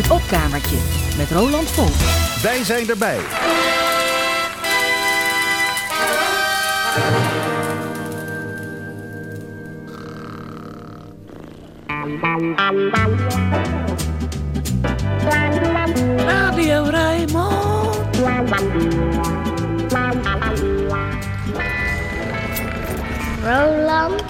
Het opkamertje met Roland Volk. Wij zijn erbij. Radio Rijnmond. Roland.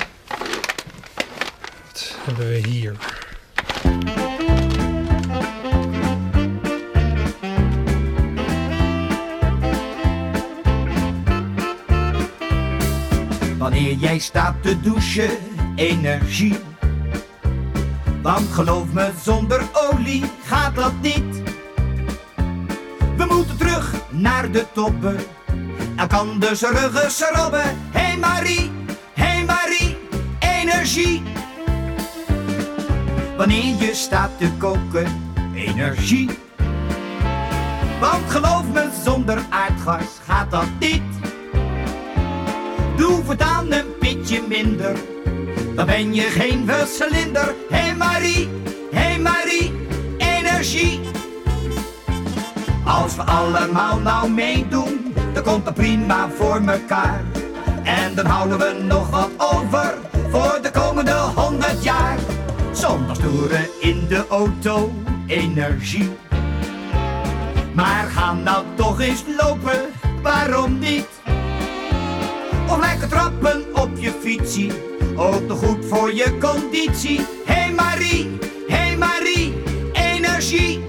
Hebben we hier? Wanneer jij staat te douchen, energie. Want geloof me, zonder olie gaat dat niet. We moeten terug naar de toppen. Elk ander zijn ruggen schrobben. Hey Marie, hey Marie, energie. Wanneer je staat te koken, energie. Want geloof me, zonder aardgas gaat dat niet. Doe voortaan een pitje minder, dan ben je geen verslinder. Hey Marie, hey Marie, energie. Als we allemaal nou meedoen, dan komt het prima voor mekaar. En dan houden we nog wat over voor de komende honderd jaar. Zonder toeren in de auto, energie. Maar ga nou toch eens lopen, waarom niet? Of lekker trappen op je fietsie, ook nog goed voor je conditie. Hey Marie, hey Marie, energie.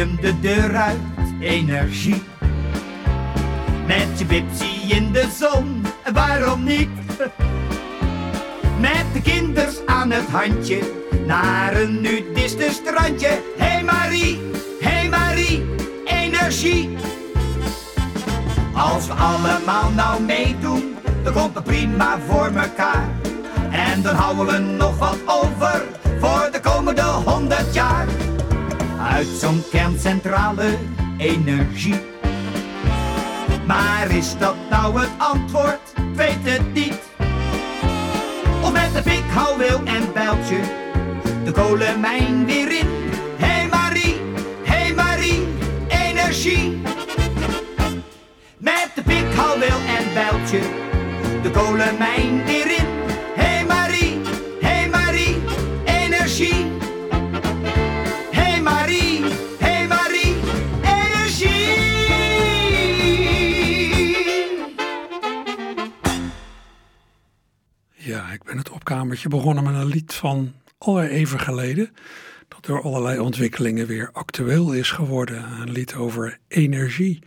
De deur uit, energie. Met je bipsie in de zon, waarom niet? Met de kinders aan het handje, naar een nudistisch strandje. Hey Marie, hey Marie, energie. Als we allemaal nou meedoen, dan komt het prima voor mekaar. En dan houden we nog wat over voor de komende honderd jaar. Uit zo'n kerncentrale energie. Maar is dat nou het antwoord? Weet het niet. Of met de pik, houweel en bijltje de kolenmijn weer in. Hey Marie, hey Marie, energie. Met de pik, houweel en bijltje de kolenmijn weer in. Opkamertje begonnen met een lied van al even geleden. Dat door allerlei ontwikkelingen weer actueel is geworden. Een lied over energie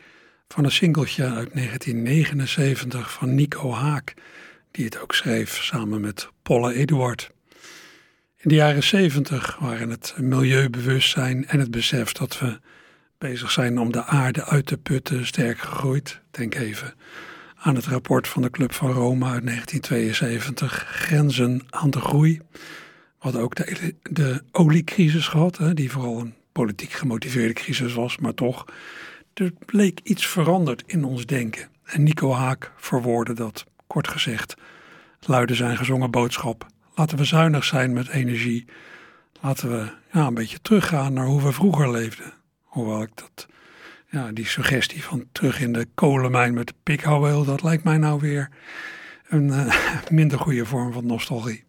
van een singeltje uit 1979 van Nico Haak. Die het ook schreef samen met Polle Eduard. In de jaren 70 waren het milieubewustzijn en het besef dat we bezig zijn om de aarde uit te putten sterk gegroeid. Denk even aan het rapport van de Club van Rome uit 1972, Grenzen aan de groei. Hadden ook de, de oliecrisis gehad, hè, die vooral een politiek gemotiveerde crisis was, maar toch, er bleek iets veranderd in ons denken. En Nico Haak verwoordde dat, kort gezegd, luidde zijn gezongen boodschap. Laten we zuinig zijn met energie. Laten we ja, een beetje teruggaan naar hoe we vroeger leefden. Hoewel ik dat, ja, die suggestie van terug in de kolenmijn met de pikhouweel, dat lijkt mij nou weer een eh, minder goede vorm van nostalgie.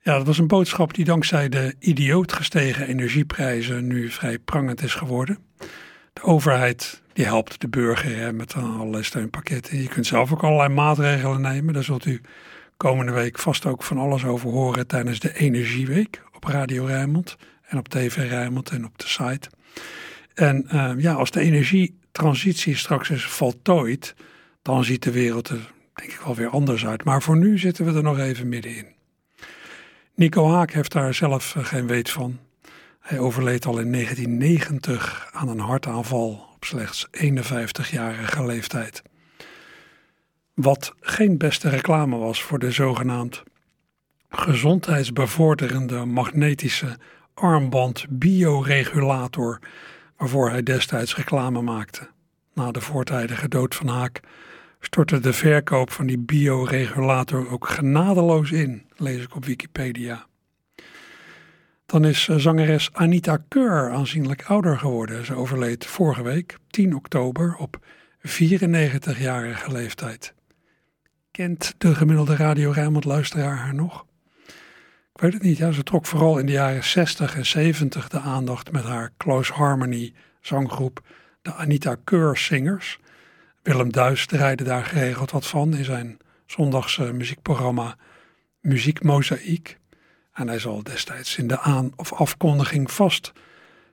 Ja, dat was een boodschap die dankzij de idioot gestegen energieprijzen nu vrij prangend is geworden. De overheid die helpt de burger met allerlei steunpakketten. Je kunt zelf ook allerlei maatregelen nemen. Daar zult u komende week vast ook van alles over horen tijdens de Energieweek op Radio Rijnmond en op TV Rijnmond en op de site. En uh, ja, als de energietransitie straks is voltooid, dan ziet de wereld er denk ik wel weer anders uit. Maar voor nu zitten we er nog even middenin. Nico Haak heeft daar zelf eh, geen weet van. Hij overleed al in 1990 aan een hartaanval op slechts 51-jarige leeftijd. Wat geen beste reclame was voor de zogenaamd gezondheidsbevorderende magnetische armband bioregulator waarvoor hij destijds reclame maakte. Na de voortijdige dood van Haak stortte de verkoop van die bioregulator ook genadeloos in, lees ik op Wikipedia. Dan is eh, zangeres Anita Keur aanzienlijk ouder geworden. Ze overleed vorige week, 10 oktober, op 94-jarige leeftijd. Kent de gemiddelde Radio Rijnmond luisteraar haar nog? Ik weet het niet, ze trok vooral in de jaren 60 en 70 de aandacht met haar Close Harmony zanggroep, de Anita Keur Singers. Willem Duis draaide daar geregeld wat van in zijn zondagse muziekprogramma Muziek Mozaïek. En hij zal destijds in de aan- of afkondiging vast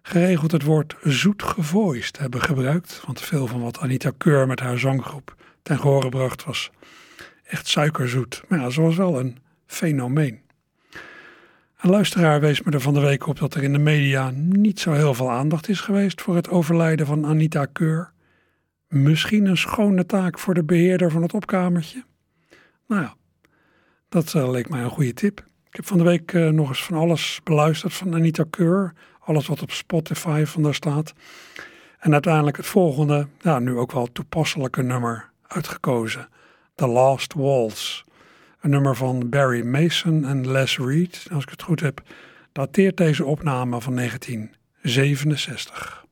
geregeld het woord zoet gevoiced hebben gebruikt. Want veel van wat Anita Keur met haar zanggroep ten gehore bracht was echt suikerzoet. Maar ja, ze was wel een fenomeen. Een luisteraar wees me er van de week op dat er in de media niet zo heel veel aandacht is geweest voor het overlijden van Anita Keur. Misschien een schone taak voor de beheerder van het opkamertje? Nou ja, dat uh, leek mij een goede tip. Ik heb van de week uh, nog eens van alles beluisterd van Anita Keur. Alles wat op Spotify van daar staat. En uiteindelijk het volgende, nu ook wel toepasselijke nummer uitgekozen. The Last Waltz. Een nummer van Barry Mason en Les Reed. Als ik het goed heb, dateert deze opname van 1967.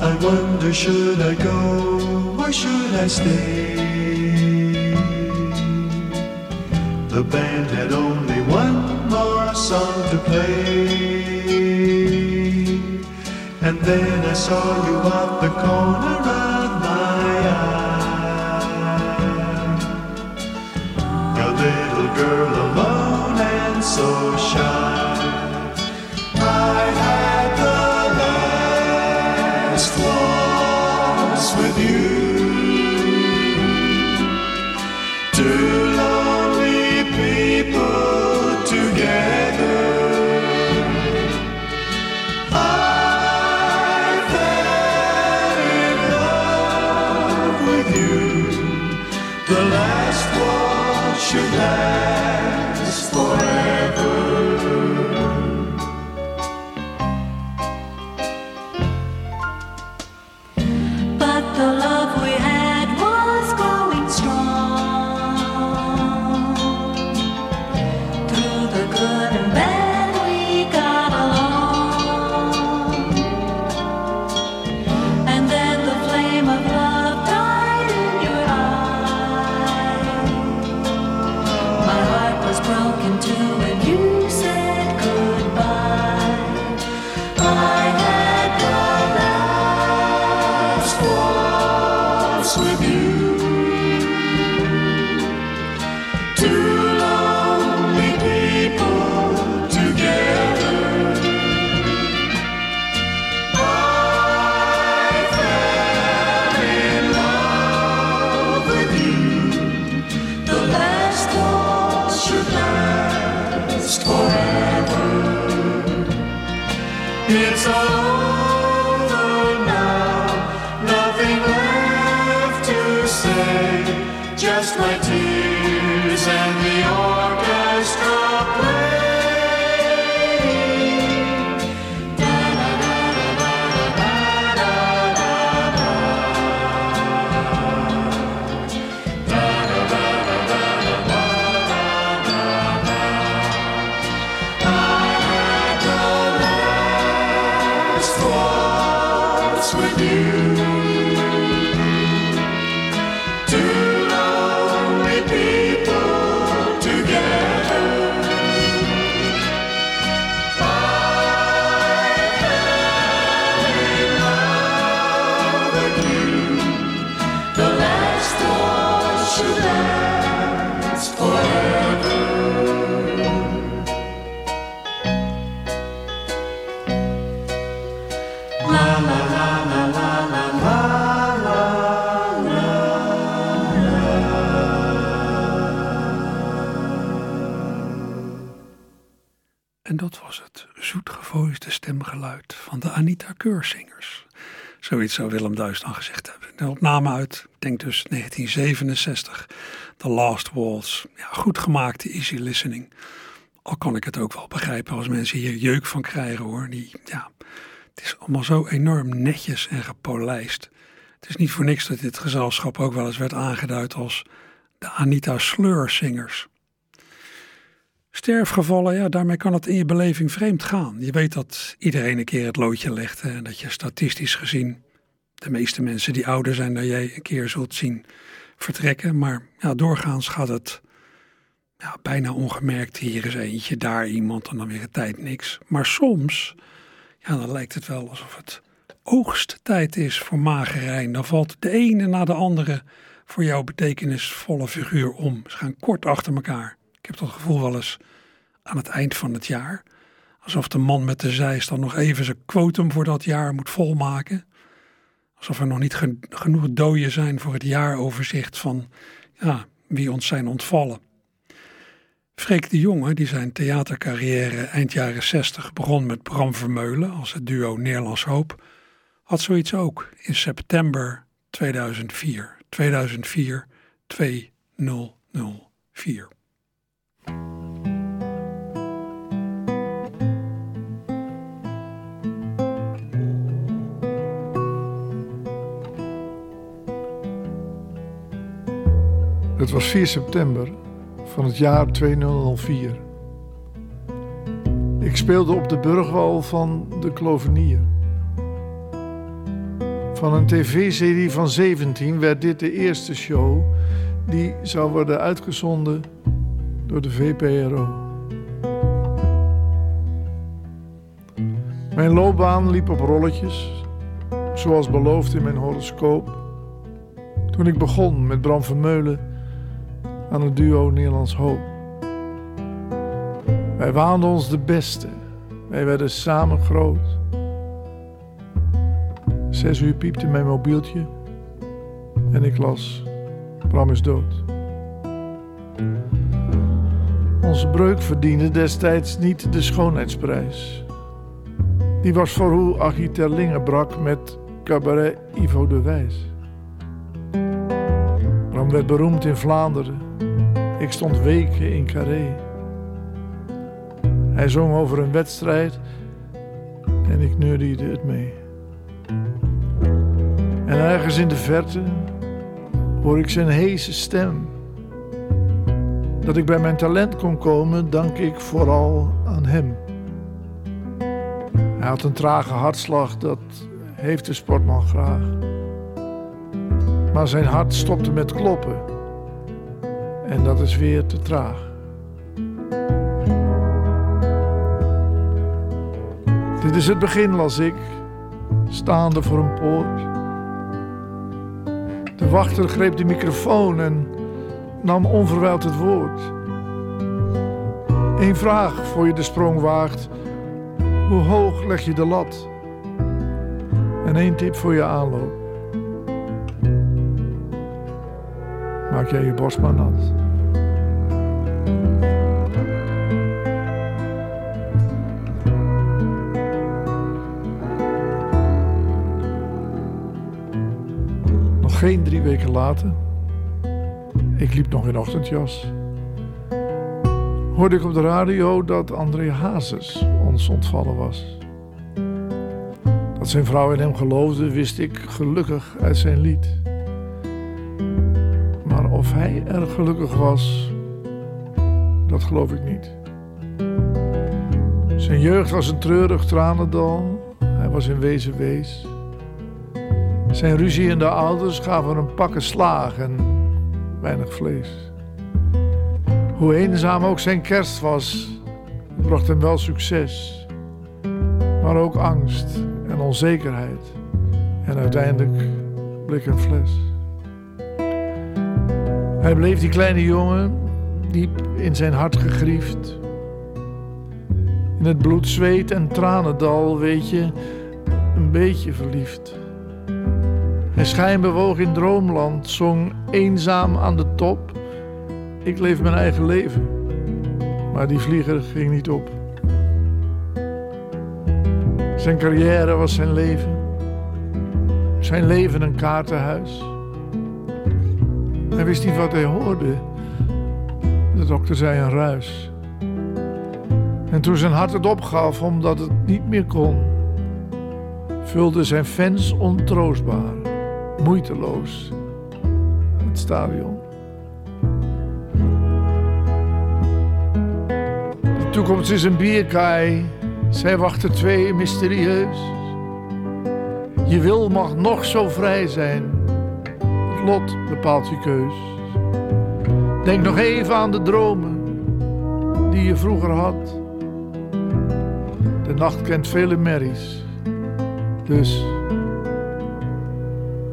I wonder should I go or should I stay? The band had only one more song to play. And then I saw you out the corner of my eye. A little girl alone and so shy. Zoiets zou Willem Duis dan gezegd hebben. De opname uit, denk dus 1967, The Last Waltz. Ja, goed gemaakte easy listening. Al kan ik het ook wel begrijpen als mensen hier jeuk van krijgen hoor. Die, ja, het is allemaal zo enorm netjes en gepolijst. Het is niet voor niks dat dit gezelschap ook wel eens werd aangeduid als de Anita Sleursingers. Sterfgevallen, ja, daarmee kan het in je beleving vreemd gaan. Je weet dat iedereen een keer het loodje legt en dat je statistisch gezien de meeste mensen die ouder zijn dan jij een keer zult zien vertrekken. Maar ja, doorgaans gaat het ja, bijna ongemerkt. Hier is eentje, daar iemand en dan weer een tijd niks. Maar soms, ja, dan lijkt het wel alsof het oogsttijd is voor magerijn. Dan valt de ene na de andere voor jouw betekenisvolle figuur om. Ze gaan kort achter elkaar. Ik heb dat gevoel wel eens aan het eind van het jaar. Alsof de man met de zeis dan nog even zijn quotum voor dat jaar moet volmaken. Alsof er nog niet genoeg doden zijn voor het jaaroverzicht van ja, wie ons zijn ontvallen. Freek de Jonge, die zijn theatercarrière eind jaren 60 begon met Bram Vermeulen als het duo Nederlands Hoop, had zoiets ook in september 2004. 2004 2004. Het was 4 september van het jaar 2004. Ik speelde op de burgwal van de Klovenier. Van een tv-serie van 17 werd dit de eerste show die zou worden uitgezonden door de VPRO. Mijn loopbaan liep op rolletjes, zoals beloofd in mijn horoscoop. Toen ik begon met Bram Vermeulen aan het duo Nederlands Hoop. Wij waanden ons de beste. Wij werden samen groot. Zes uur piepte mijn mobieltje en ik las: Bram is dood. Onze breuk verdiende destijds niet de schoonheidsprijs. Die was voor hoe Achie Terlingen brak met cabaret Ivo de Wijs. Bram werd beroemd in Vlaanderen ik stond weken in Carré. Hij zong over een wedstrijd en ik neuriede het mee. En ergens in de verte hoor ik zijn heese stem. Dat ik bij mijn talent kon komen, dank ik vooral aan hem. Hij had een trage hartslag, dat heeft de sportman graag. Maar zijn hart stopte met kloppen en dat is weer te traag. Dit is het begin, las ik, staande voor een poort. De wachter greep de microfoon en nam onverwijld het woord. Eén vraag voor je de sprong waagt: hoe hoog leg je de lat? En één tip voor je aanloop. Maak jij je borst nat. Nog geen drie weken later, ik liep nog in ochtendjas, hoorde ik op de radio dat André Hazes ons ontvallen was. Dat zijn vrouw in hem geloofde, wist ik gelukkig uit zijn lied hij erg gelukkig was, dat geloof ik niet. Zijn jeugd was een treurig tranendal. Hij was in wezen wees. Zijn ruziende ouders gaven hem pakken slaag en weinig vlees. Hoe eenzaam ook zijn kerst was, bracht hem wel succes. Maar ook angst en onzekerheid. En uiteindelijk blik een fles. Hij bleef die kleine jongen diep in zijn hart gegriefd. In het bloed, zweet en tranendal, weet je, een beetje verliefd. Hij schijnbewoog in droomland, zong eenzaam aan de top. Ik leef mijn eigen leven, maar die vlieger ging niet op. Zijn carrière was zijn leven. Zijn leven een kaartenhuis. Hij wist niet wat hij hoorde. De dokter zei een ruis. En toen zijn hart het opgaf omdat het niet meer kon, vulde zijn fans ontroostbaar, moeiteloos het stadion. De toekomst is een bierkaai, zij wachten twee mysterieus. Je wil mag nog zo vrij zijn, lot bepaalt je keus. Denk nog even aan de dromen die je vroeger had. De nacht kent vele merries, dus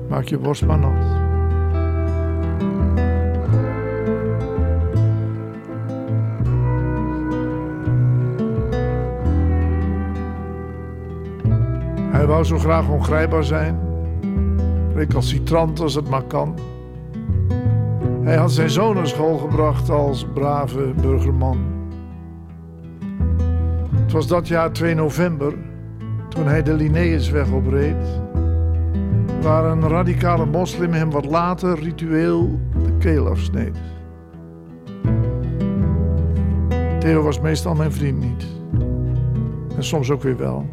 maak je borst maar nat. Hij wou zo graag ongrijpbaar zijn, recalcitrant als het maar kan. Hij had zijn zoon naar school gebracht als brave burgerman. Het was dat jaar 2 november, toen hij de Linnaeusweg opreed, waar een radicale moslim hem wat later ritueel de keel afsneed. Theo was meestal mijn vriend niet. En soms ook weer wel.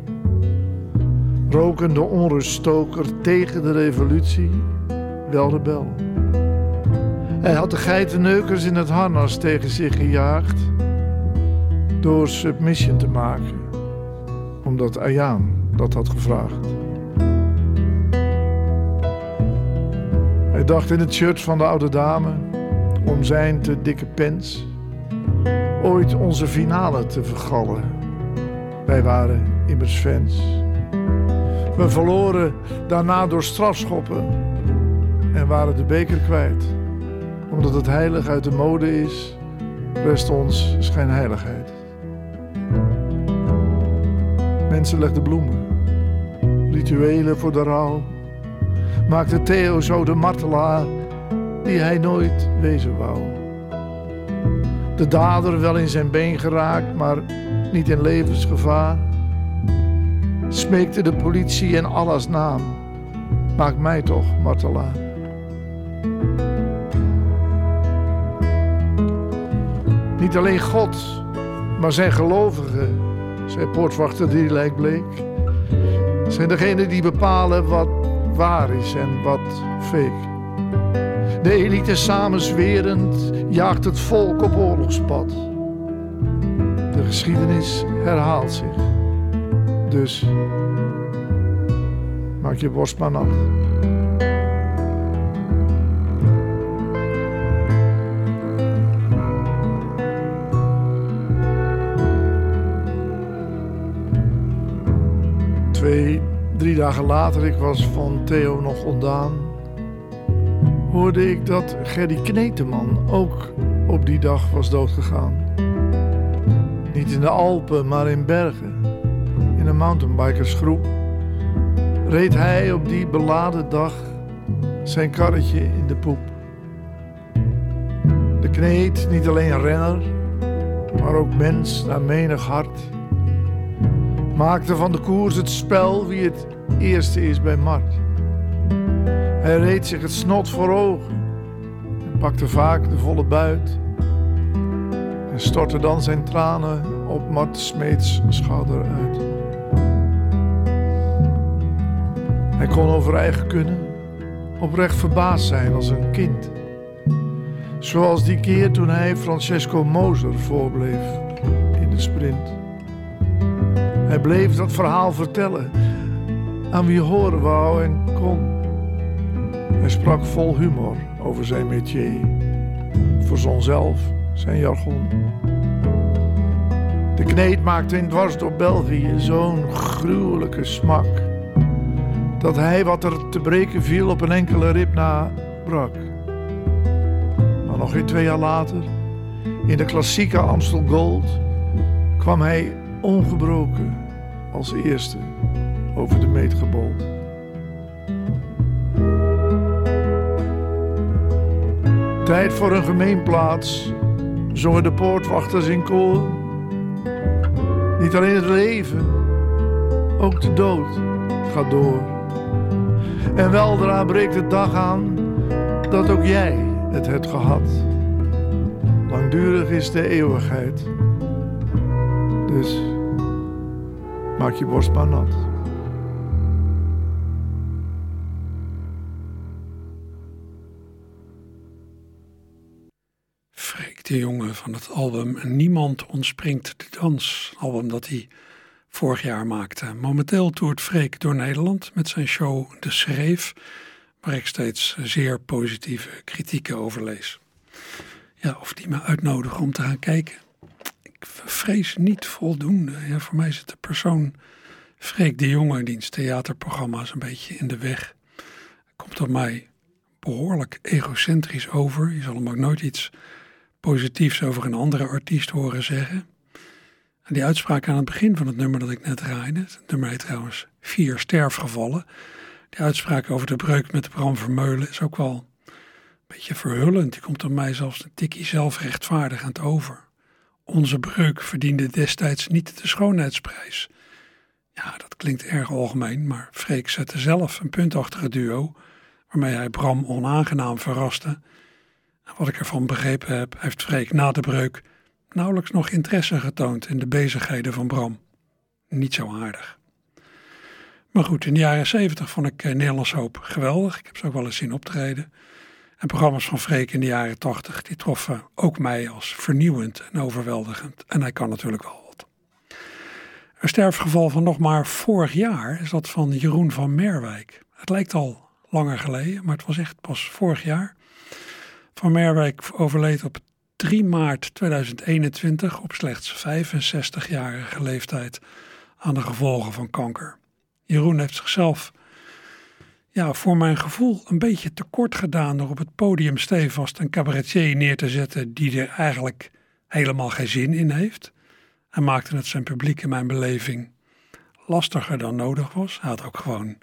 Rokende onruststoker tegen de revolutie, wel de bel. Hij had de geitenneukers in het harnas tegen zich gejaagd door submission te maken, omdat Ayaan dat had gevraagd. Hij dacht in het shirt van de oude dame, om zijn te dikke pens, ooit onze finale te vergallen. Wij waren immers fans. We verloren daarna door strafschoppen en waren de beker kwijt. Omdat het heilig uit de mode is, rest ons schijnheiligheid. Mensen legden bloemen, rituelen voor de rouw. Maakte Theo zo de martelaar die hij nooit wezen wou. De dader wel in zijn been geraakt, maar niet in levensgevaar smeekte de politie in Allahs naam. Maak mij toch martelaar. Niet alleen God, maar zijn gelovigen, zijn poortwachter die lijk bleek, zijn degenen die bepalen wat waar is en wat fake. De elite samenzwerend jaagt het volk op oorlogspad. De geschiedenis herhaalt zich. Dus maak je borst maar nat. Twee, drie dagen later, ik was van Theo nog ontdaan, hoorde ik dat Gerry Kneteman ook op die dag was doodgegaan. Niet in de Alpen, maar in Bergen in een mountainbikersgroep, reed hij op die beladen dag zijn karretje in de poep. De kneet, niet alleen renner, maar ook mens naar menig hart, maakte van de koers het spel wie het eerste is bij Mart. Hij reed zich het snot voor ogen en pakte vaak de volle buit en stortte dan zijn tranen op Mart Smeets schouder uit. Hij kon over eigen kunnen oprecht verbaasd zijn als een kind. Zoals die keer toen hij Francesco Moser voorbleef in de sprint. Hij bleef dat verhaal vertellen aan wie horen wou en kon. Hij sprak vol humor over zijn métier, verzon zelf zijn jargon. De kneed maakte in dwars door België zo'n gruwelijke smak dat hij wat er te breken viel op een enkele rib na brak. Maar nog geen twee jaar later, in de klassieke Amstel Gold, kwam hij ongebroken als eerste over de meet gebold. Tijd voor een gemeenplaats, zongen de poortwachters in koor. Niet alleen het leven, Ook de dood gaat door. En weldra breekt de dag aan dat ook jij het hebt gehad. Langdurig is de eeuwigheid. Dus maak je borst maar nat. De jongen van het album Niemand ontspringt de dans. Album dat hij vorig jaar maakte. Momenteel toert Freek door Nederland met zijn show De Schreef, waar ik steeds zeer positieve kritieken over lees. Ja, of die me uitnodigen om te gaan kijken. Ik vrees niet voldoende. Ja, voor mij zit de persoon Freek de Jonge, diens theaterprogramma's, een beetje in de weg. Komt op mij behoorlijk egocentrisch over. Je zal hem ook nooit iets positiefs over een andere artiest horen zeggen. Die uitspraak aan het begin van het nummer dat ik net draaide, het nummer heet trouwens Vier sterfgevallen. Die uitspraak over de breuk met Bram Vermeulen is ook wel een beetje verhullend. Die komt op mij zelfs een tikkie zelfrechtvaardigend over. Onze breuk verdiende destijds niet de schoonheidsprijs. Ja, dat klinkt erg algemeen, maar Freek zette zelf een punt achter het duo, waarmee hij Bram onaangenaam verraste. En wat ik ervan begrepen heb, heeft Freek na de breuk nauwelijks nog interesse getoond in de bezigheden van Bram. Niet zo aardig. Maar goed, in de jaren zeventig vond ik eh, Nederlands Hoop geweldig. Ik heb ze ook wel eens zien optreden. En programma's van Freek in de jaren tachtig, die troffen ook mij als vernieuwend en overweldigend. En hij kan natuurlijk wel wat. Een sterfgeval van nog maar vorig jaar is dat van Jeroen van Merwijk. Het lijkt al langer geleden, maar het was echt pas vorig jaar. Van Merwijk overleed op 3 maart 2021 op slechts 65-jarige leeftijd aan de gevolgen van kanker. Jeroen heeft zichzelf ja, voor mijn gevoel een beetje tekort gedaan door op het podium stevast een cabaretier neer te zetten die er eigenlijk helemaal geen zin in heeft. Hij maakte het zijn publiek in mijn beleving lastiger dan nodig was. Hij had ook gewoon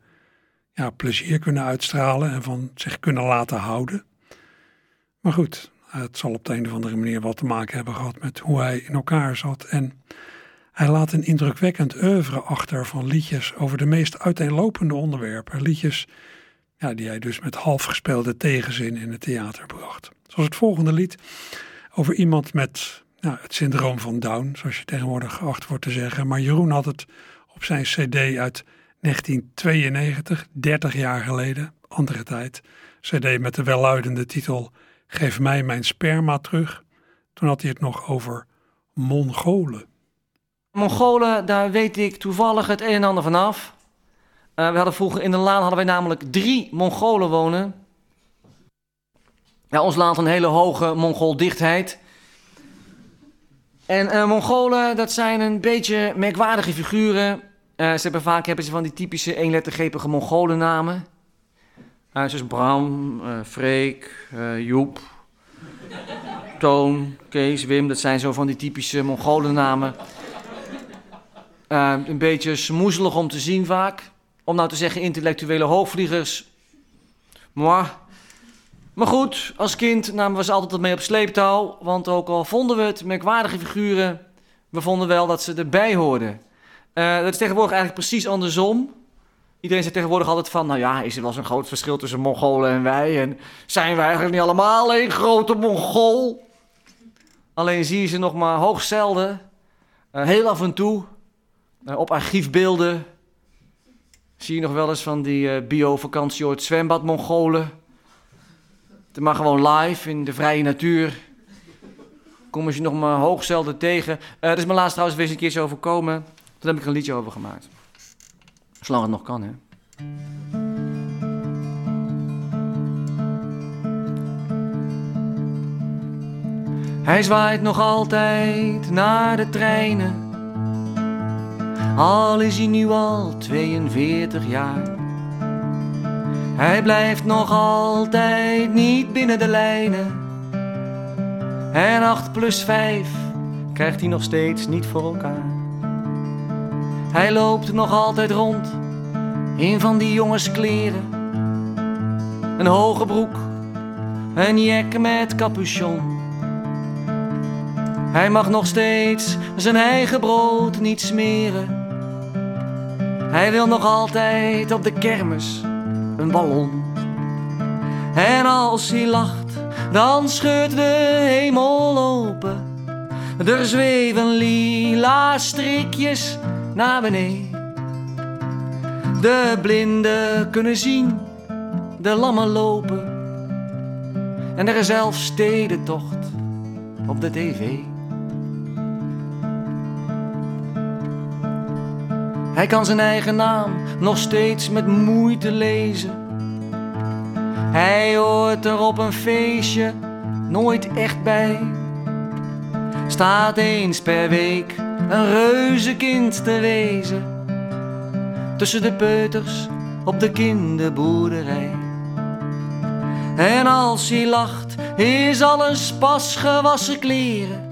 ja, plezier kunnen uitstralen en van zich kunnen laten houden. Maar goed, het zal op de een of andere manier wat te maken hebben gehad met hoe hij in elkaar zat. En hij laat een indrukwekkend oeuvre achter van liedjes over de meest uiteenlopende onderwerpen. Liedjes die hij dus met half gespeelde tegenzin in het theater bracht. Zoals het volgende lied over iemand met nou, het syndroom van Down, zoals je tegenwoordig geacht wordt te zeggen. Maar Jeroen had het op zijn CD uit 1992, 30 jaar geleden, andere tijd. CD met de welluidende titel Geef mij mijn sperma terug. Toen had hij het nog over Mongolen. Mongolen, daar weet ik toevallig het een en ander vanaf. Uh, we hadden vroeger in de laan hadden wij namelijk drie Mongolen wonen. Ja, ons land had een hele hoge Mongooldichtheid. En uh, Mongolen, dat zijn een beetje merkwaardige figuren. Uh, ze hebben vaak hebben ze van die typische eenlettergrepige Mongolennamen. Uh, zoals Bram, Freek, Joep, Toon, Kees, Wim. Dat zijn zo van die typische Mongolennamen. een beetje smoezelig om te zien vaak. Om nou te zeggen intellectuele hoogvliegers. Maar, maar goed, als kind namen we ze altijd mee op sleeptouw. Want ook al vonden we het merkwaardige figuren, we vonden wel dat ze erbij hoorden. Uh, dat is tegenwoordig eigenlijk precies andersom. Iedereen zegt tegenwoordig altijd van, nou ja, is er wel zo'n groot verschil tussen Mongolen en wij? En zijn wij eigenlijk niet allemaal een grote Mongool? Alleen zie je ze nog maar hoogst zelden. Uh, heel af en toe. Uh, op archiefbeelden. Zie je nog wel eens van die uh, bio-vakantie ooit zwembad Mongolen. Maar gewoon live in de vrije natuur. Komen ze nog maar hoogst zelden tegen. Er is me laatst trouwens weer eens een keer zo overkomen. Daar heb ik een liedje over gemaakt. Zolang het nog kan, hè. Hij zwaait nog altijd naar de treinen. Al is hij nu al 42 jaar. Hij blijft nog altijd niet binnen de lijnen. En 8 plus 5 krijgt hij nog steeds niet voor elkaar. Hij loopt nog altijd rond in van die jongenskleren. Een hoge broek, een jek met capuchon. Hij mag nog steeds zijn eigen brood niet smeren. Hij wil nog altijd op de kermis een ballon. En als hij lacht, dan scheurt de hemel open. Er zweven lila strikjes naar beneden. De blinden kunnen zien, de lammen lopen. En er is zelfs stedentocht op de tv. Hij kan zijn eigen naam nog steeds met moeite lezen. Hij hoort er op een feestje nooit echt bij. Staat eens per week een reuzenkind te wezen. Tussen de peuters op de kinderboerderij. En als hij lacht, is alles pas gewassen kleren.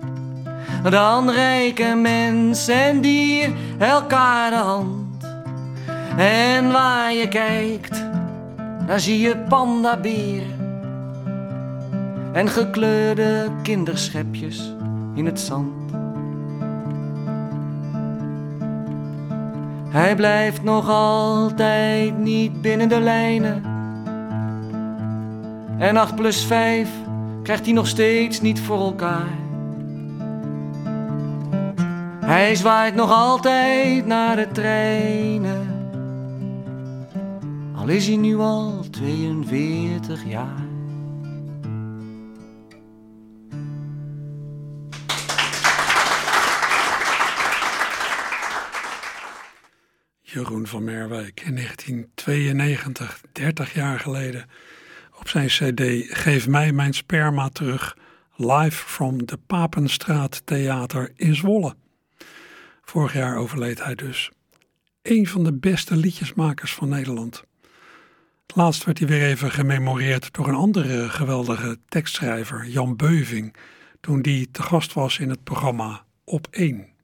Dan reiken mens en dier elkaar de hand. En waar je kijkt, daar zie je pandaberen. En gekleurde kinderschepjes in het zand. Hij blijft nog altijd niet binnen de lijnen. En 8 plus 5 krijgt hij nog steeds niet voor elkaar. Hij zwaait nog altijd naar de treinen. Al is hij nu al 42 jaar. Jeroen van Merwijk in 1992, 30 jaar geleden, op zijn CD Geef mij mijn sperma terug, live from de Papenstraat Theater in Zwolle. Vorig jaar overleed hij dus. Een van de beste liedjesmakers van Nederland. Laatst werd hij weer even gememoreerd door een andere geweldige tekstschrijver, Jan Beuving, toen die te gast was in het programma Op 1.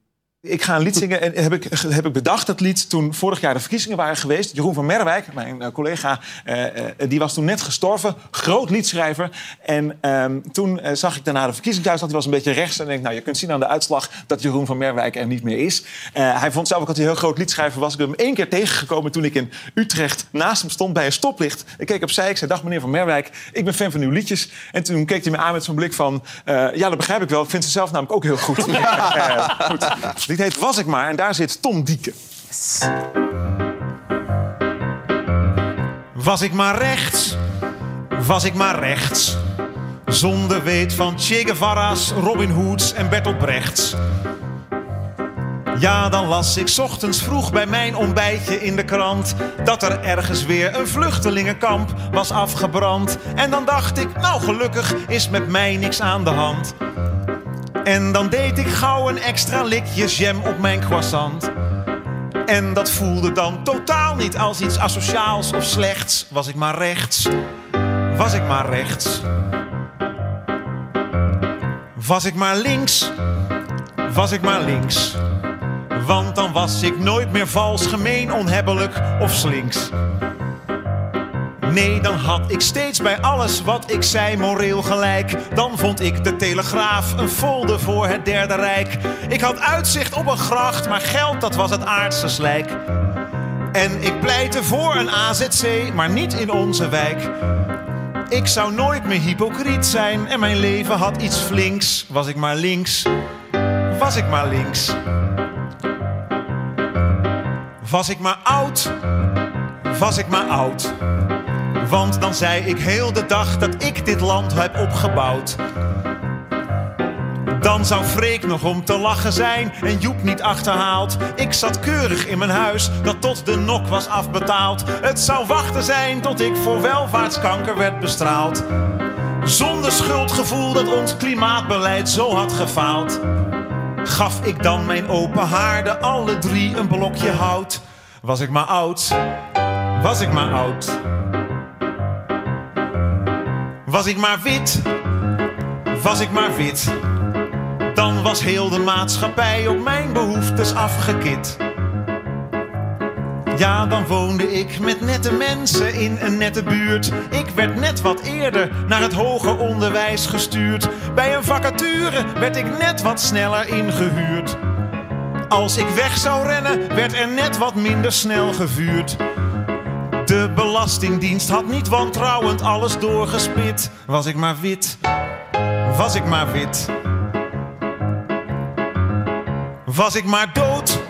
Ik ga een lied zingen en heb ik, heb ik bedacht dat lied toen vorig jaar de verkiezingen waren geweest. Jeroen van Merwijk, mijn uh, collega, uh, uh, die was toen net gestorven. Groot liedschrijver. En ehm, toen zag ik daarna de verkiezingsuitslag. Die was een beetje rechts. En ik denk, nou, je kunt zien aan de uitslag dat Jeroen van Merwijk er niet meer is. hij vond zelf ook dat hij een heel groot liedschrijver was. Ik ben hem één keer tegengekomen toen ik in Utrecht naast hem stond bij een stoplicht. Ik keek opzij, ik zei, dag meneer van Merwijk, ik ben fan van uw liedjes. En toen keek hij me aan met zo'n blik van, ja, dat begrijp ik wel. Ik vind ze zelf namelijk ook heel goed. goed. Het heet Was ik maar en daar zit Tom Dieke. Was ik maar rechts, was ik maar rechts. Zonder weet van Che Guevara's, Robin Hoods en Bertolt Brechts. Ja, dan las ik ochtends vroeg bij mijn ontbijtje in de krant dat er ergens weer een vluchtelingenkamp was afgebrand. En dan dacht ik, nou gelukkig is met mij niks aan de hand. En dan deed ik gauw een extra likje jam op mijn croissant. En dat voelde dan totaal niet als iets asociaals of slechts. Was ik maar rechts, was ik maar rechts. Was ik maar links, was ik maar links. Want dan was ik nooit meer vals, gemeen, onhebbelijk of slinks. Nee, dan had ik steeds bij alles wat ik zei moreel gelijk. Dan vond ik de Telegraaf een folder voor het Derde Rijk. Ik had uitzicht op een gracht, maar geld dat was het aardse slijk. En ik pleitte voor een AZC, maar niet in onze wijk. Ik zou nooit meer hypocriet zijn en mijn leven had iets flinks. Was ik maar links, was ik maar links. Was ik maar oud, was ik maar oud. Want dan zei ik heel de dag dat ik dit land heb opgebouwd. Dan zou Freek nog om te lachen zijn en Joep niet achterhaald. Ik zat keurig in mijn huis dat tot de nok was afbetaald. Het zou wachten zijn tot ik voor welvaartskanker werd bestraald. Zonder schuldgevoel dat ons klimaatbeleid zo had gefaald. Gaf ik dan mijn open haarden alle drie een blokje hout. Was ik maar oud, was ik maar oud. Was ik maar wit, was ik maar wit. Dan was heel de maatschappij op mijn behoeftes afgekit. Ja, dan woonde ik met nette mensen in een nette buurt. Ik werd net wat eerder naar het hoger onderwijs gestuurd. Bij een vacature werd ik net wat sneller ingehuurd. Als ik weg zou rennen, werd er net wat minder snel gevuurd. De Belastingdienst had niet wantrouwend alles doorgespit. Was ik maar wit, was ik maar wit. Was ik maar dood,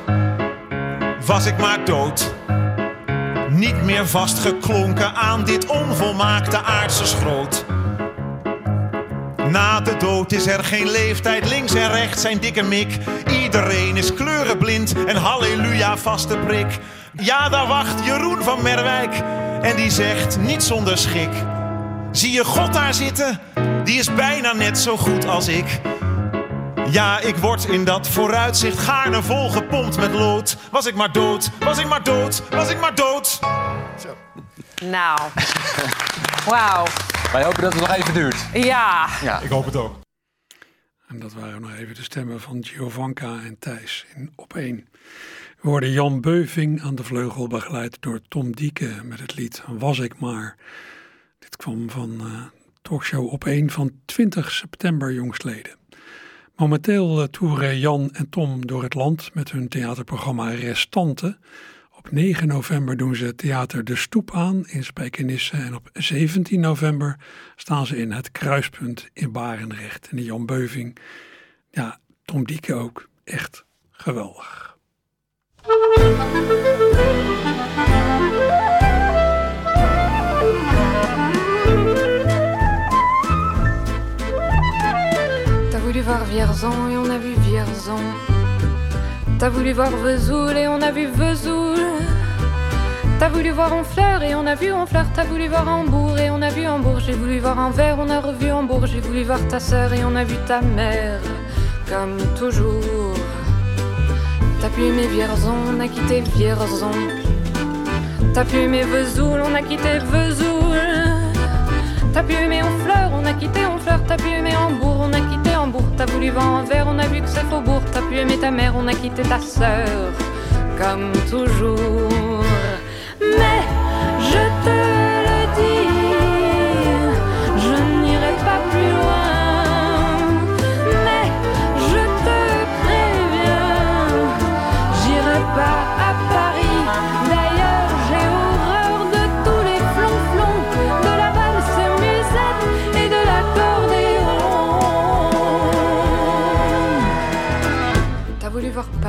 was ik maar dood. Niet meer vastgeklonken aan dit onvolmaakte aardse schroot. Na de dood is er geen leeftijd, links en rechts zijn dikke mik. Iedereen is kleurenblind en halleluja vaste prik. Ja, daar wacht Jeroen van Merwijk en die zegt niet zonder schik. Zie je God daar zitten? Die is bijna net zo goed als ik. Ja, ik word in dat vooruitzicht gaarne volgepompt met lood. Was ik maar dood, was ik maar dood, was ik maar dood. Nou, wauw. Wij hopen dat het nog even duurt. Ja. Ja, ik hoop het ook. En dat waren nog even de stemmen van Giovanka en Thijs in Op 1. We hoorden Jan Beuving aan de vleugel begeleid door Tom Dieke met het lied Was ik maar. Dit kwam van uh, talkshow Op 1 van 20 september jongstleden. Momenteel uh, toeren Jan en Tom door het land met hun theaterprogramma Restanten. Op 9 november doen ze theater De Stoep aan in Spijkenisse. En op 17 november staan ze in het Kruispunt in Barendrecht. En die Jan Beuving, ja, Tom Dieke ook, echt geweldig. T'as voulu voir Vierzon et on a vu Vierzon. T'as voulu voir Vesoul et on a vu Vesoul. T'as voulu voir Honfleur et on a vu Honfleur. T'as voulu voir Hambourg et on a vu Hambourg. J'ai voulu voir Anvers, on a revu Hambourg. J'ai voulu voir ta sœur et on a vu ta mère. Comme toujours. T'as pu aimer Vierzon, on a quitté Vierzon. T'as pu aimer Vesoul, on a quitté Vesoul. T'as pu aimer Honfleur, on a quitté Honfleur. T'as pu aimer Hambourg, on a quitté Hambourg. T'as voulu voir Anvers, on a vu que c'est Faubourg. T'as pu aimer ta mère, on a quitté ta sœur. Comme toujours. Mais je te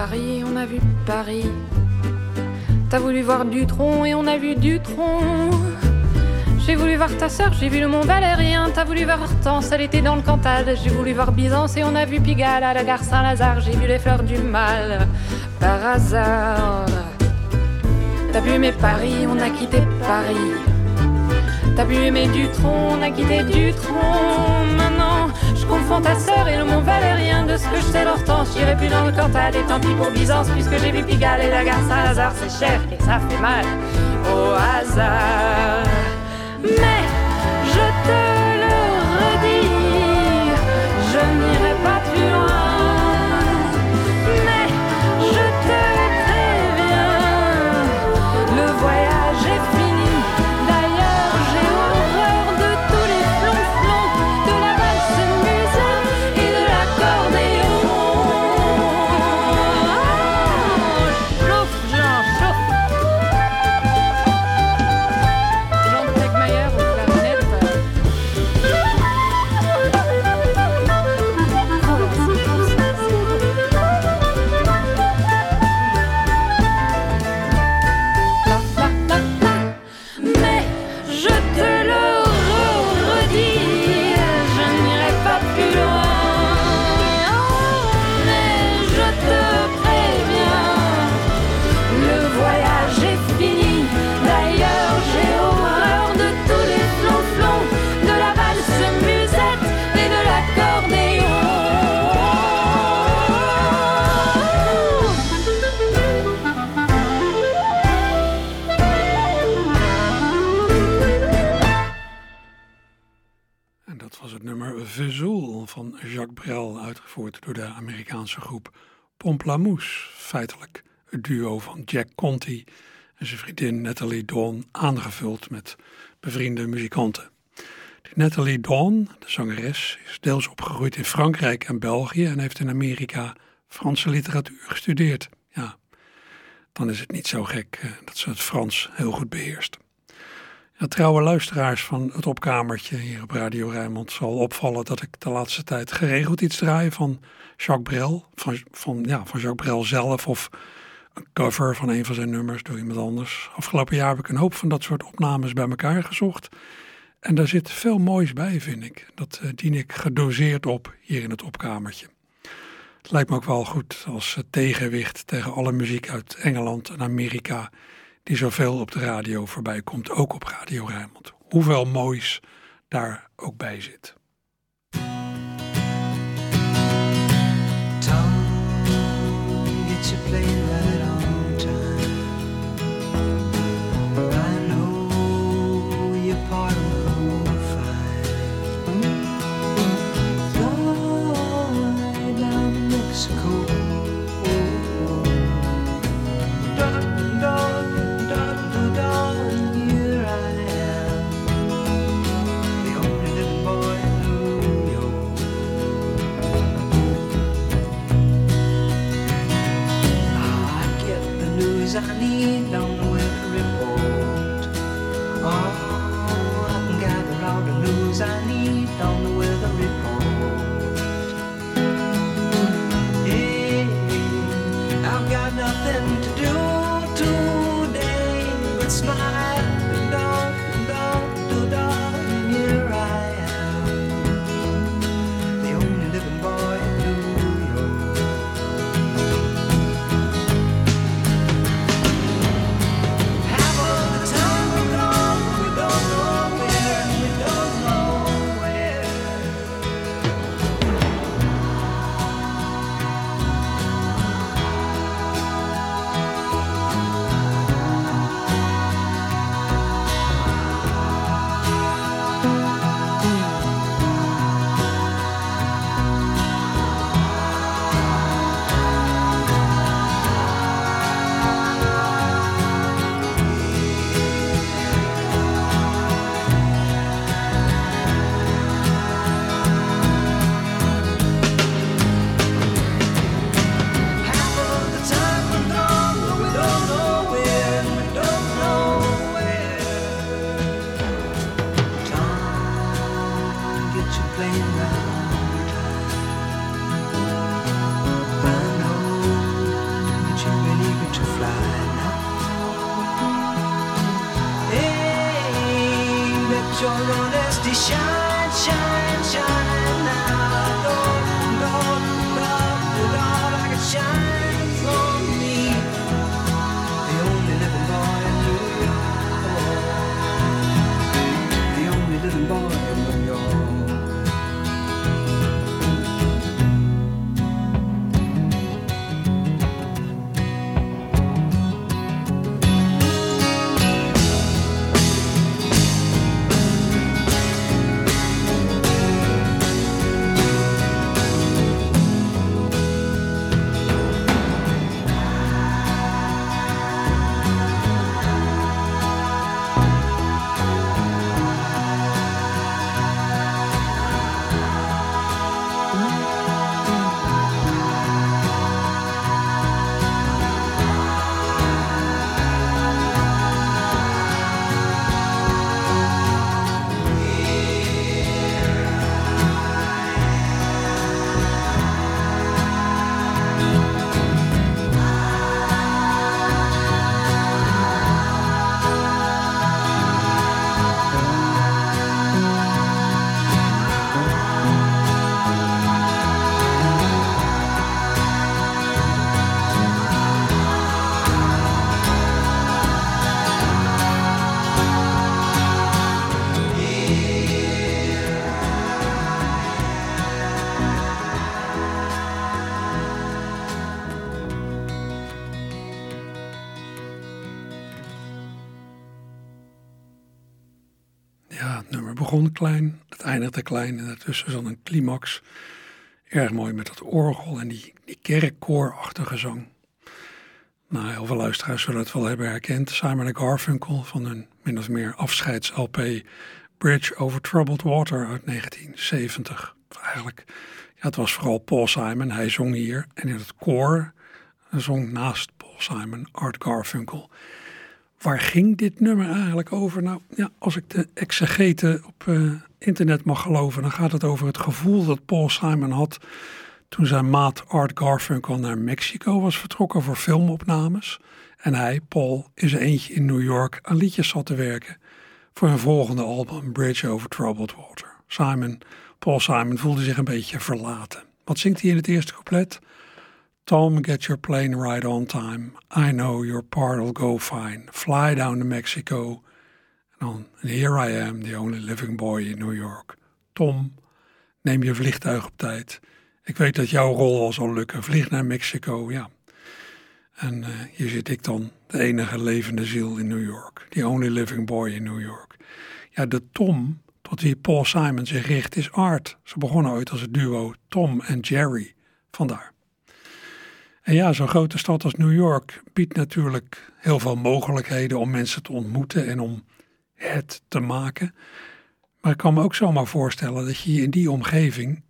Paris, on a vu Paris. T'as voulu voir Dutron et on a vu Dutron. J'ai voulu voir ta sœur, j'ai vu le Mont Valérien. T'as voulu voir Hortense, elle était dans le Cantal. J'ai voulu voir Byzance et on a vu Pigalle à la gare Saint-Lazare. J'ai vu les fleurs du mal par hasard. T'as pu aimer Paris, on a quitté Paris. T'as pu aimer Dutron, on a quitté Dutron. Maintenant, je confonds ta sœur et le Mont Valérien. Que je sais, l'Hortense, j'irai plus dans le Cantal. Et tant pis pour Byzance, puisque j'ai vu Pigalle et la gare Saint-Lazare. C'est cher et ça fait mal au hasard. Mais door de Amerikaanse groep Pomplamoose. Feitelijk het duo van Jack Conti en zijn vriendin Natalie Dawn, aangevuld met bevriende muzikanten. Natalie Dawn, de zangeres, is deels opgegroeid in Frankrijk en België en heeft in Amerika Franse literatuur gestudeerd. Ja, dan is het niet zo gek eh, dat ze het Frans heel goed beheerst. Ja, trouwe luisteraars van het opkamertje hier op Radio Rijnmond zal opvallen dat ik de laatste tijd geregeld iets draai van Jacques Brel. Van, van, ja, van Jacques Brel zelf of een cover van een van zijn nummers door iemand anders. Afgelopen jaar heb ik een hoop van dat soort opnames bij elkaar gezocht. En daar zit veel moois bij, vind ik. Dat uh, dien ik gedoseerd op hier in het opkamertje. Het lijkt me ook wel goed als uh, tegenwicht tegen alle muziek uit Engeland en Amerika die zoveel op de radio voorbij komt, ook op Radio Rijnmond. Hoeveel moois daar ook bij zit. The news I begon klein, het eindigde klein en daartussen zat een climax. Erg mooi met dat orgel en die, die kerkkoorachtige zang. Nou, heel veel luisteraars zullen het wel hebben herkend. Simon Garfunkel van een min of meer afscheids-LP Bridge Over Troubled Water uit 1970. Of eigenlijk Ja, het was vooral Paul Simon, hij zong hier. En in het koor zong naast Paul Simon Art Garfunkel. Waar ging dit nummer eigenlijk over? Nou, ja, als ik de exegeten op eh, internet mag geloven, dan gaat het over het gevoel dat Paul Simon had toen zijn maat Art Garfunkel naar Mexico was vertrokken voor filmopnames. En hij, Paul, in zijn eentje in New York aan liedjes zat te werken voor hun volgende album Bridge Over Troubled Water. Simon, Paul Simon voelde zich een beetje verlaten. Wat zingt hij in het eerste couplet? Tom, get your plane right on time. I know your part will go fine. Fly down to Mexico. And here I am, the only living boy in New York. Tom, neem je vliegtuig op tijd. Ik weet dat jouw rol wel zal lukken. Vlieg naar Mexico, ja. En uh, hier zit ik dan, de enige levende ziel in New York. The only living boy in New York. Ja, de Tom tot wie Paul Simon zich richt is Art. Ze begonnen ooit als het duo Tom en Jerry. Vandaar. En ja, zo'n grote stad als New York biedt natuurlijk heel veel mogelijkheden om mensen te ontmoeten en om het te maken. Maar ik kan me ook zomaar voorstellen dat je je in die omgeving,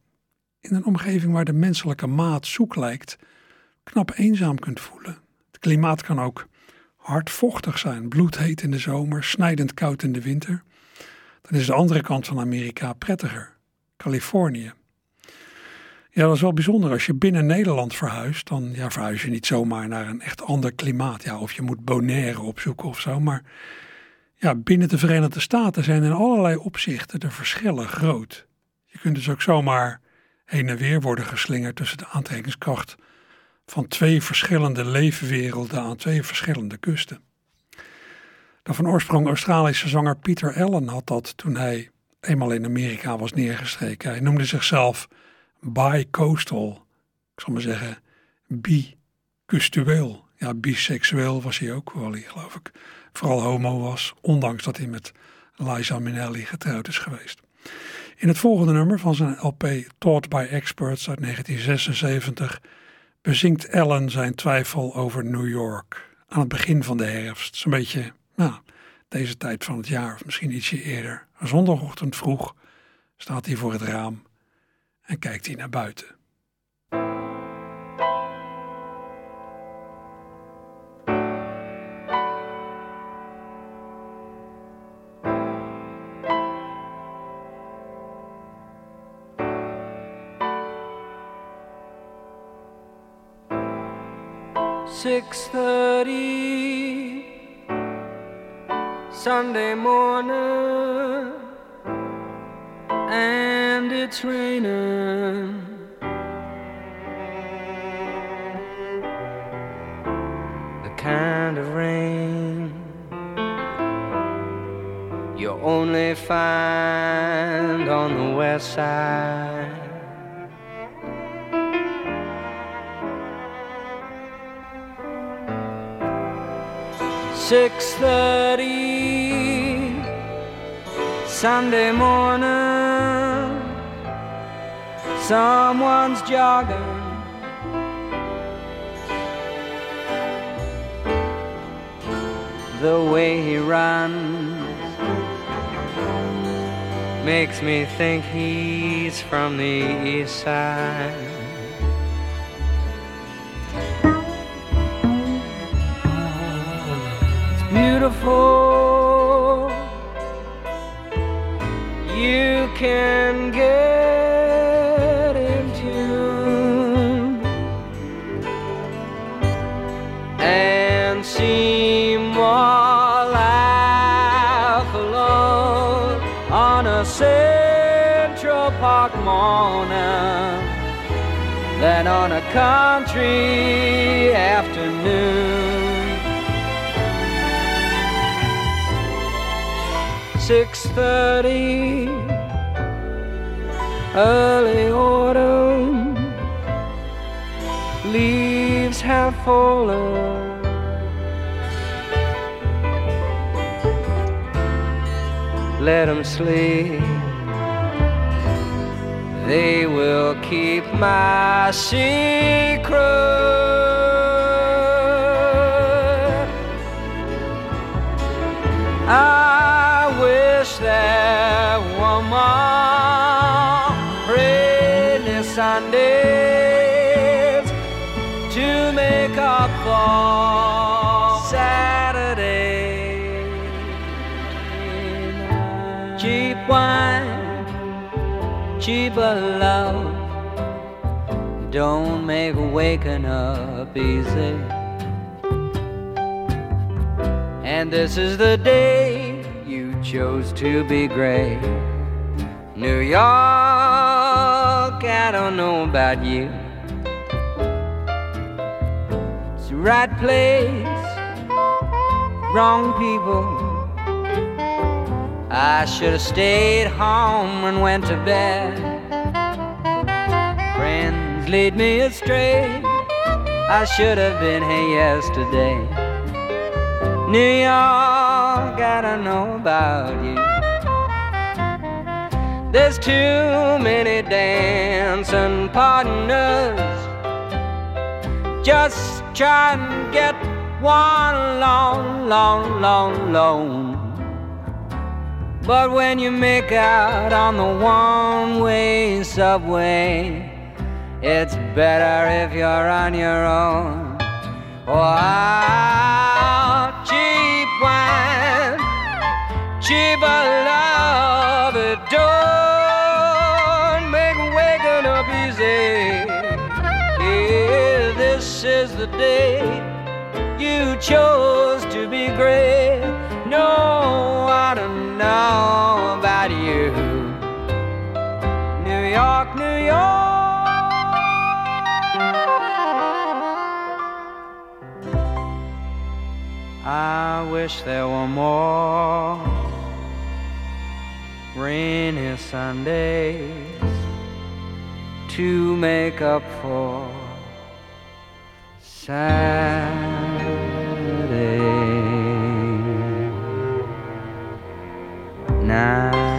in een omgeving waar de menselijke maat zoek lijkt, knap eenzaam kunt voelen. Het klimaat kan ook hardvochtig zijn, bloedheet in de zomer, snijdend koud in de winter. Dan is de andere kant van Amerika prettiger, Californië. Ja, dat is wel bijzonder. Als je binnen Nederland verhuist, dan ja, verhuis je niet zomaar naar een echt ander klimaat. Ja, of je moet Bonaire opzoeken of zo. Maar ja, binnen de Verenigde Staten zijn in allerlei opzichten de verschillen groot. Je kunt dus ook zomaar heen en weer worden geslingerd tussen de aantrekkingskracht van twee verschillende leefwerelden aan twee verschillende kusten. De van oorsprong Australische zanger Peter Allen had dat toen hij eenmaal in Amerika was neergestreken. Hij noemde zichzelf bi-coastal. Ik zal maar zeggen bi-custueel. Ja, biseksueel was hij ook, hij geloof ik vooral homo was, ondanks dat hij met Liza Minnelli getrouwd is geweest. In het volgende nummer van zijn LP Taught by Experts uit 1976 bezingt Allen zijn twijfel over New York aan het begin van de herfst. Zo'n beetje, nou, deze tijd van het jaar, of misschien ietsje eerder. Zondagochtend vroeg staat hij voor het raam en kijkt hij naar buiten. Six thirty Sunday morning, and it's raining. The kind of rain you only find on the west side. Six thirty Sunday morning. Someone's jogging. The way he runs makes me think he's from the east side. It's beautiful. You can on a country afternoon. Six thirty, early autumn, leaves have fallen. Let 'em sleep. They will keep my secret. I wish that woman rainy Sundays to make up for Saturday. Keep one cheaper love. Don't make waking up easy. And this is the day you chose to be great. New York, I don't know about you. It's the right place, wrong people. I should have stayed home and went to bed. Friends lead me astray. I should have been here yesterday. New York, I don't know about you. There's too many dancing partners. Just try and get one long, long, long, long. But when you make out on the one way subway, it's better if you're on your own. Oh, wow, cheap wine, cheaper love, it don't make waking up easy. Yeah, this is the day you chose to be great. I wish there were more rainy Sundays to make up for Saturday night.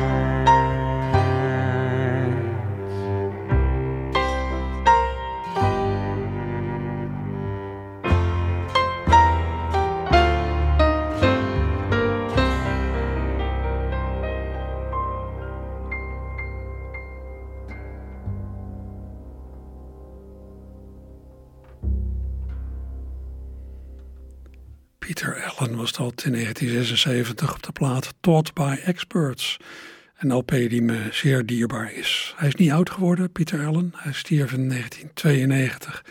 Was dat in 1976 op de plaat Taught by Experts. Een LP die me zeer dierbaar is. Hij is niet oud geworden, Peter Allen. Hij stierf in 1992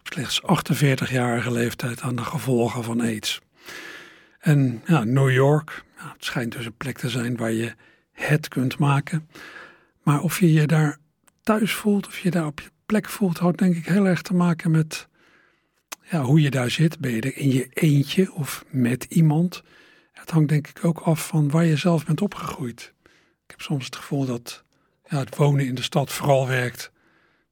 op slechts 48-jarige leeftijd aan de gevolgen van AIDS. En ja, New York, ja, het schijnt dus een plek te zijn waar je het kunt maken. Maar of je je daar thuis voelt, of je daar op je plek voelt, houdt denk ik heel erg te maken met ja, hoe je daar zit. Ben je er in je eentje of met iemand? Het hangt denk ik ook af van waar je zelf bent opgegroeid. Ik heb soms het gevoel dat ja, het wonen in de stad vooral werkt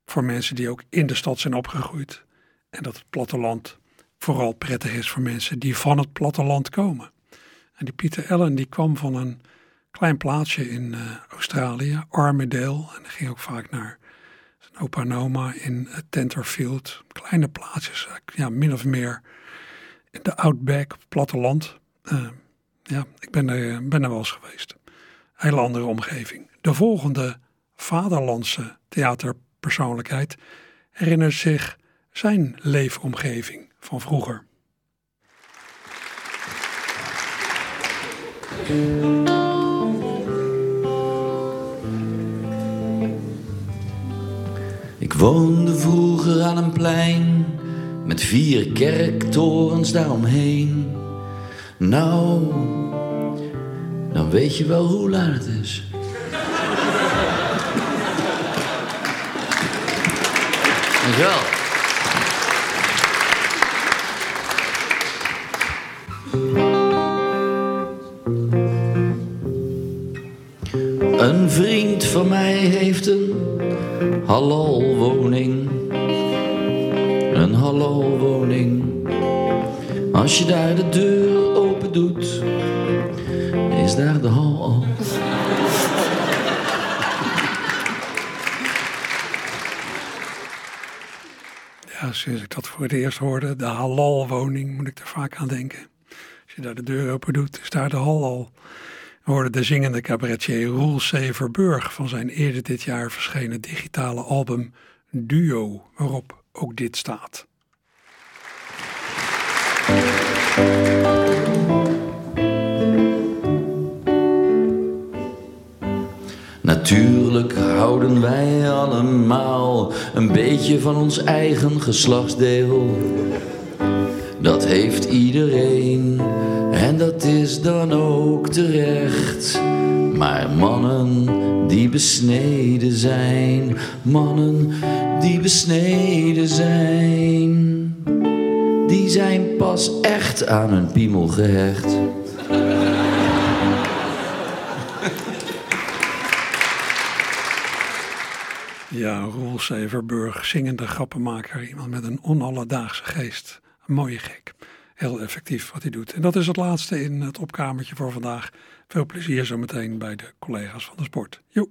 voor mensen die ook in de stad zijn opgegroeid. En dat het platteland vooral prettig is voor mensen die van het platteland komen. En die Pieter Allen die kwam van een klein plaatsje in eh, Australië, Armidale. En ging ook vaak naar opa en in uh, Tenterfield. Kleine plaatsjes, eh, ja, min of meer in de outback, platteland. Eh, ja, ik ben er, ben er wel eens geweest. Hele andere omgeving. De volgende vaderlandse theaterpersoonlijkheid herinnert zich zijn leefomgeving van vroeger. Woonde vroeger aan een plein met vier kerktorens daaromheen. Nou, dan weet je wel hoe laat het is. Dankjewel. Van mij heeft een halalwoning. Een halalwoning. Als je daar de deur open doet, is daar de hal al. Ja, sinds ik dat voor het eerst hoorde, de halalwoning, moet ik er vaak aan denken. Als je daar de deur open doet, is daar de hal al. We hoorden de zingende cabaretier Roel C. Verburg van zijn eerder dit jaar verschenen digitale album Duo, waarop ook dit staat. Natuurlijk houden wij allemaal een beetje van ons eigen geslachtsdeel. Dat heeft iedereen en dat is dan ook terecht. Maar mannen die besneden zijn, mannen die besneden zijn, die zijn pas echt aan hun piemel gehecht. Ja, Roel Severburg, zingende grappenmaker. Iemand met een onalledaagse geest. Een mooie gek. Heel effectief wat hij doet. En dat is het laatste in het opkamertje voor vandaag. Veel plezier zometeen bij de collega's van de sport. Joep.